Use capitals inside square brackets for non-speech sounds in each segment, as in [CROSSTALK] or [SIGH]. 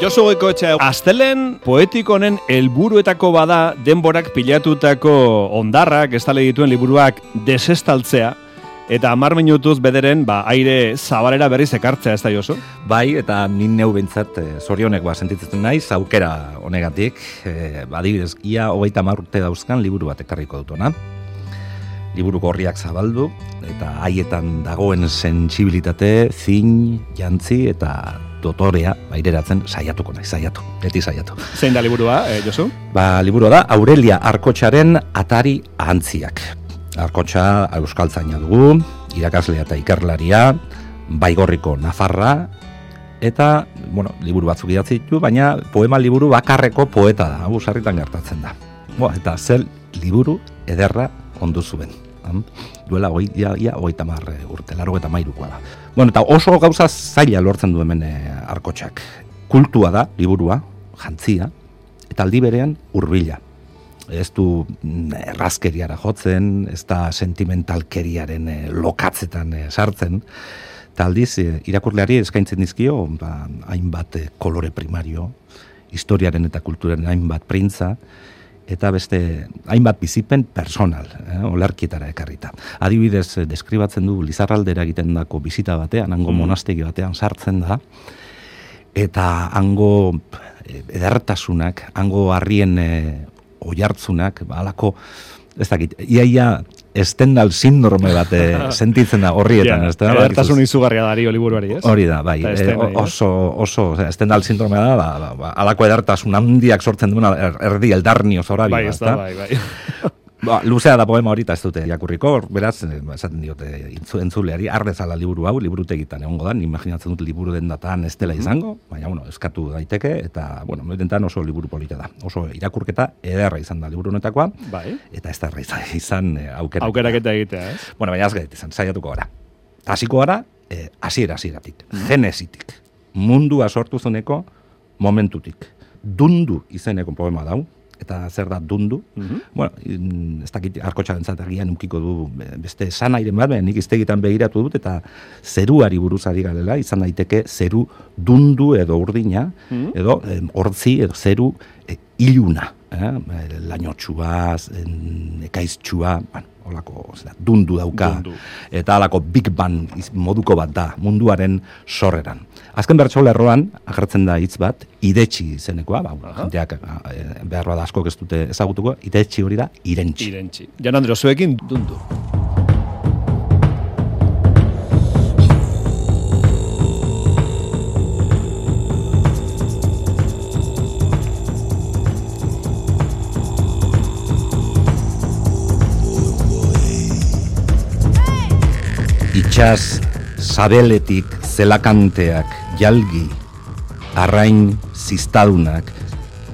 Josu Goikoetxea, astelen poetikonen helburuetako bada denborak pilatutako ondarrak estale dituen liburuak desestaltzea, eta amar minutuz bederen, ba, aire zabalera berriz ekartzea, ez da Josu? Bai, eta nin neu bintzat, e, eh, zorionek ba, sentitzen naiz, aukera honegatik, e, badibidez, ia hogeita marrute dauzkan liburu bat ekarriko dutona. Liburu gorriak zabaldu, eta haietan dagoen sensibilitate, zin, jantzi, eta dotorea baireratzen saiatuko nahi, saiatu, beti saiatu. Zein da liburua, eh, Josu? Ba, liburua da Aurelia Arkotxaren Atari Ahantziak. Arkotxa euskaltzaina dugu, irakaslea eta ikerlaria, baigorriko Nafarra, eta, bueno, liburu batzuk idatzi ditu, baina poema liburu bakarreko poeta da, hau sarritan gertatzen da. Bo, eta zel liburu ederra ondu zuen. Duela hoi, ia, ia, hoi tamar urte, laro eta mairukoa da. Bueno, eta oso gauza zaila lortzen du hemen e, arkotxak. Kultua da, liburua, jantzia, eta aldi berean urbila. Ez du mm, errazkeriara jotzen, ez da sentimentalkeriaren e, lokatzetan sartzen. Eta aldiz, irakurleari eskaintzen dizkio, ba, hainbat kolore primario, historiaren eta kulturaren hainbat printza, eta beste hainbat bizipen personal, eh, olarkietara ekarrita. Adibidez, eh, deskribatzen du Lizarraldera egiten dako bizita batean, hango mm. monastegi batean sartzen da, eta hango eh, edertasunak, hango harrien eh, oiartzunak, ba, alako, ez dakit, iaia estendal sindrome bat eh, [LAUGHS] sentitzen da horrietan. Ja, da, Edertasun izugarria da liburuari, ez? Hori da, bai. E, oso, oso, estendal sindrome da, ba, ba, ba, alako edertasun handiak sortzen duena er, erdi eldarnio zorari. Bai, ez da, bai, bai. [LAUGHS] Ba, luzea da poema hori, ez dute jakurriko, beraz, eh, esaten diote, entzuleari, ardezala liburu hau, liburu tegitan egongo da, imaginatzen dut liburu den datan ez dela izango, baina, bueno, eskatu daiteke, eta, bueno, noitentan oso liburu polita da. Oso irakurketa ederra izan da liburu honetakoa, bai. eta ez da izan, izan eh, aukera. Aukeraketa egitea, ez? Bueno, baina azgait izan, saiatuko gara. Hasiko gara, eh, hasiera hasieratik, mm genesitik, mundua sortu zuneko momentutik. Dundu izeneko poema dau, eta zer da dundu. Mm Bueno, ez dakit arkotxa agian ukiko du beste sanairen bat, nik iztegitan begiratu dut, eta zeruari buruzari galela, izan daiteke zeru dundu edo urdina, mm edo hortzi edo zeru e, iluna. Eh? Lainotxua, ekaiztxua, bueno, olako zera, dundu dauka, eta alako Big Bang moduko bat da munduaren sorreran. Azken bertso lerroan, agertzen da hitz bat, idetxi zenekoa, ba, jenteak eh, behar bat asko ez dute ezagutuko, idetxi hori da, irentxi. Irentxi. Jan Andro, zuekin dundu. Itxas, sabeletik, zelakanteak, jalgi, arrain ziztadunak,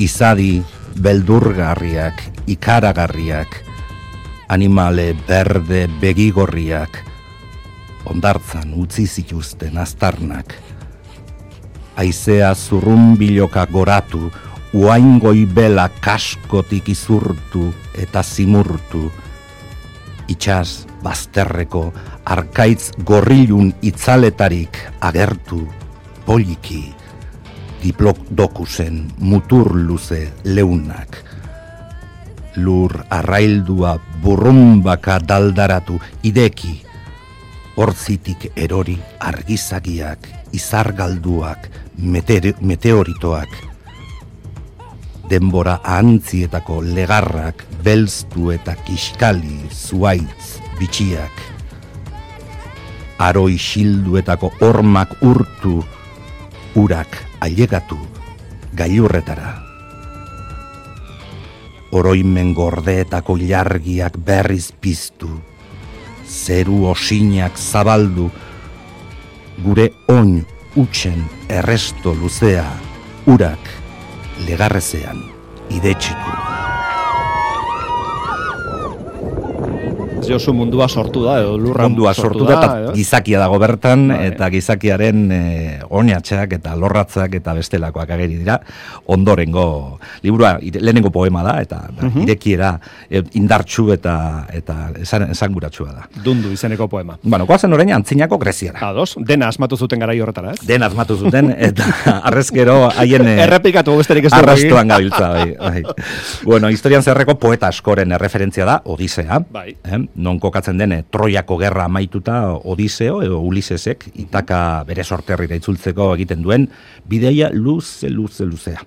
izadi beldurgarriak, ikaragarriak, animale berde begigorriak, ondartzan utzi zituzten aztarnak, aizea zurrumbiloka goratu, uaingoi bela kaskotik izurtu eta zimurtu, itxas bazterreko arkaitz gorrilun itzaletarik agertu poliki. Diplok dokusen mutur luze leunak. Lur arraildua burrumbaka daldaratu ideki, hortzitik erori argizagiak, izargalduak, meteoritoak, denbora ahantzietako legarrak, belztu eta kiskali, zuaitz, bitxiak, aroi xilduetako ormak urtu, urak ailegatu gailurretara. Oroimen gordeetako jargiak berriz piztu, zeru osinak zabaldu, gure oin utxen erresto luzea, urak legarrezean idetxitu. Josu mundua sortu da, edo lurra mundua sortu, da, eta gizakia dago bertan, bai. eta gizakiaren e, oinatxak eta lorratzak eta bestelakoak ageri dira, ondorengo, liburua lehenengo poema da, eta da, mhm. irekiera e, indartxu eta eta esan, da. Dundu izeneko poema. Bueno, koazen orain antzinako greziara. Ados, dena asmatu zuten garai horretara, ez? Dena asmatu zuten, [LAUGHS] eta arrezkero haien... Eh, Errepikatu besterik ez Arrastuan gabiltza, bai, bai. Bueno, historian zerreko poeta askoren erreferentzia da, Odisea. Bai. Eh? Non kokatzen dene, Troiako gerra amaituta Odiseo, edo Ulisesek, itaka bere sorterrira itzultzeko egiten duen, bideia luze, luze, luzea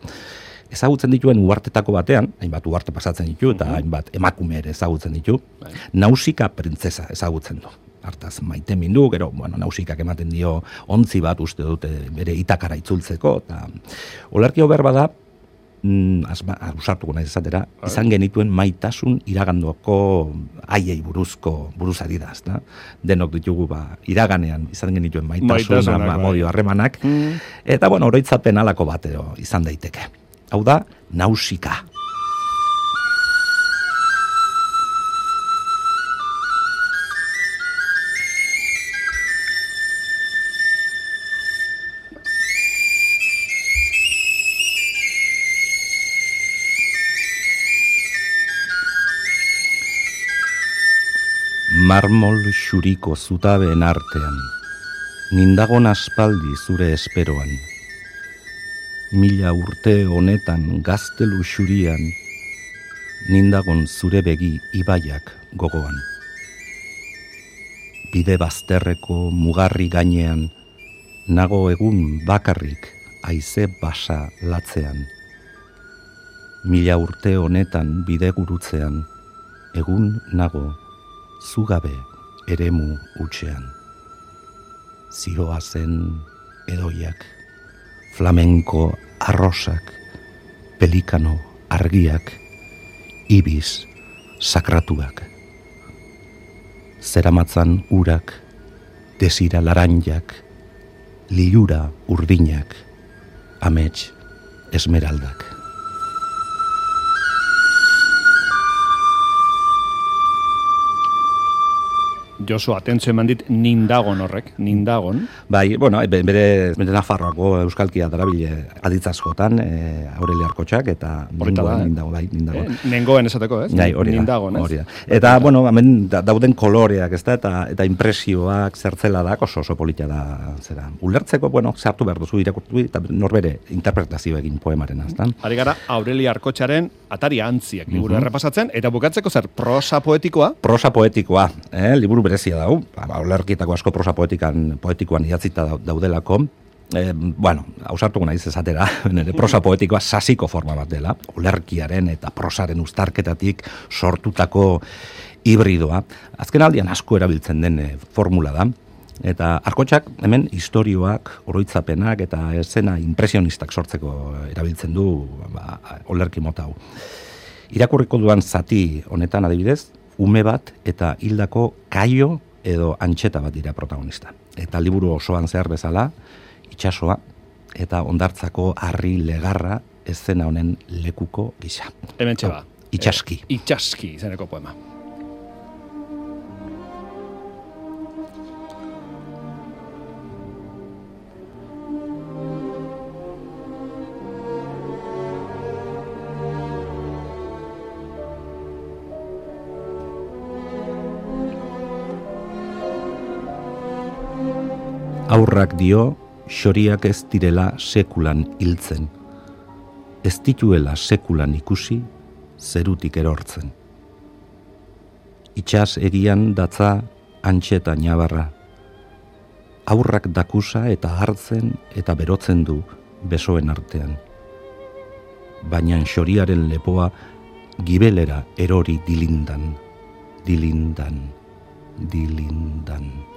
ezagutzen dituen uartetako batean, hainbat uarte pasatzen ditu, eta mhm. hainbat emakume ere ezagutzen ditu, bai. nausika printzesa ezagutzen du. Hartaz, maite mindu, gero, bueno, nausikak ematen dio ontzi bat uste dute bere itakara itzultzeko, eta olerki hober bada, usartuko nahi ezatera, bai. izan genituen maitasun iragandoko aiei buruzko buruzari da, ezta? Denok ditugu ba, iraganean izan genituen maitasun, ba, bai. modio harremanak, mm. eta bueno, oroitzapen alako bat izan daiteke hau da, nausika. Marmol xuriko zutabeen artean, nindagon aspaldi zure esperoan, mila urte honetan gaztelu xurian, nindagon zure begi ibaiak gogoan. Bide bazterreko mugarri gainean, nago egun bakarrik aize basa latzean. Mila urte honetan bide gurutzean, egun nago zugabe eremu utxean. Zioa zen edoiak flamenko arrosak, pelikano argiak, ibis sakratuak. Zeramatzan urak, desira laranjak, liura urdinak, amets esmeraldak. Josu, atentzio eman dit nindagon horrek, nindagon. Bai, bueno, bere, bere Nafarroako euskalkia darabile aditzazkotan, e, Aurelia Arkotxak, eta nindagon, nindagon, bai, nindagon. E, nengoen esateko, ez? Bai, hori nindagon, ez? Eta, bueno, hemen dauden koloreak, ez da, eta, eta impresioak zertzela da, oso oso politia da, zera. Ulertzeko, bueno, zartu behar duzu irakurtu, eta norbere interpretazio egin poemaren, ez da? Ari gara, Aurelia Arkotxaren atari antziak, liburu uh errepasatzen, eta bukatzeko zer, prosa poetikoa? Prosa poetikoa, eh, liburu berezia dau, olerkietako asko prosa poetikan, poetikoan idatzita daudelako, e, bueno, hausartu naiz ezatera, [LAUGHS] nire prosa poetikoa sasiko forma bat dela, olerkiaren eta prosaren ustarketatik sortutako hibridoa. Azken aldian asko erabiltzen den eh, formula da, eta arkotxak hemen historioak, oroitzapenak eta esena impresionistak sortzeko erabiltzen du ba, olerki mota hau. Irakurriko duan zati honetan adibidez, ume bat eta hildako kaio edo antxeta bat dira protagonista. Eta liburu osoan zehar bezala, itxasoa eta ondartzako harri legarra ezena honen lekuko gisa. Hemen txeba. Itxaski. E, itxaski, zeneko poema. Aurrak dio xoriak ez direla sekulan hiltzen. Ez dituela sekulan ikusi zerutik erortzen. Itxas egian datza antxeta nabarra. Aurrak dakusa eta hartzen eta berotzen du besoen artean. Baina xoriaren lepoa gibelera erori dilindan, dilindan, dilindan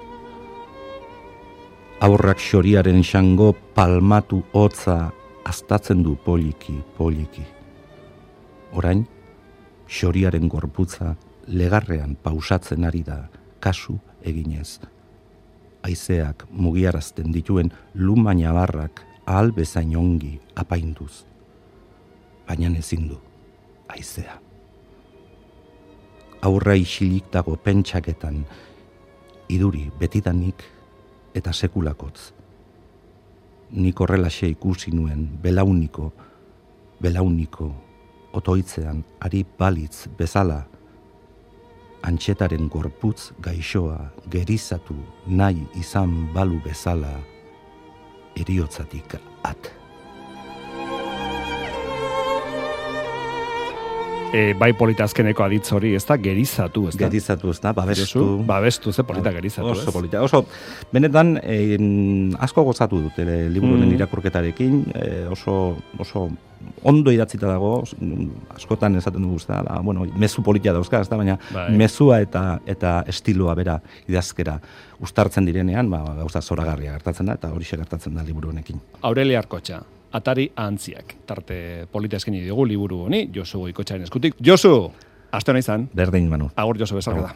aurrak xoriaren xango palmatu hotza astatzen du poliki, poliki. Orain, xoriaren gorputza legarrean pausatzen ari da kasu eginez. Aizeak mugiarazten dituen lumaina barrak ahal bezain ongi apainduz. Baina ezin du, aizea. aurra isilik dago pentsaketan, iduri betidanik eta sekulakotz. Nik horrelaxe ikusi nuen belauniko, belauniko, otoitzean ari balitz bezala, antxetaren gorputz gaixoa gerizatu nahi izan balu bezala, eriotzatik at. E, bai politazkeneko aditz hori, ez da, gerizatu, ez da? Gerizatu, ez da, babestu. Babestu, ze polita gerizatu, Oso ez? polita. Oso, benetan, en, asko gozatu dut, ere, liburu Mm. irakurketarekin, eh, oso, oso ondo idatzita dago, askotan esaten dugu, da, la, bueno, mezu politia dauzka, ez da, baina Bai. mezua eta eta estiloa bera idazkera ustartzen direnean, ba, gauza zoragarria gertatzen da, eta hori gertatzen da liburu honekin. Aurelia Arkotxa, Atari Antziak. Tarte polita eskeni dugu liburu honi, Josu Goikotxaren eskutik. Josu, aste hona izan, Berdin, Manu. agur Josu bezalka da.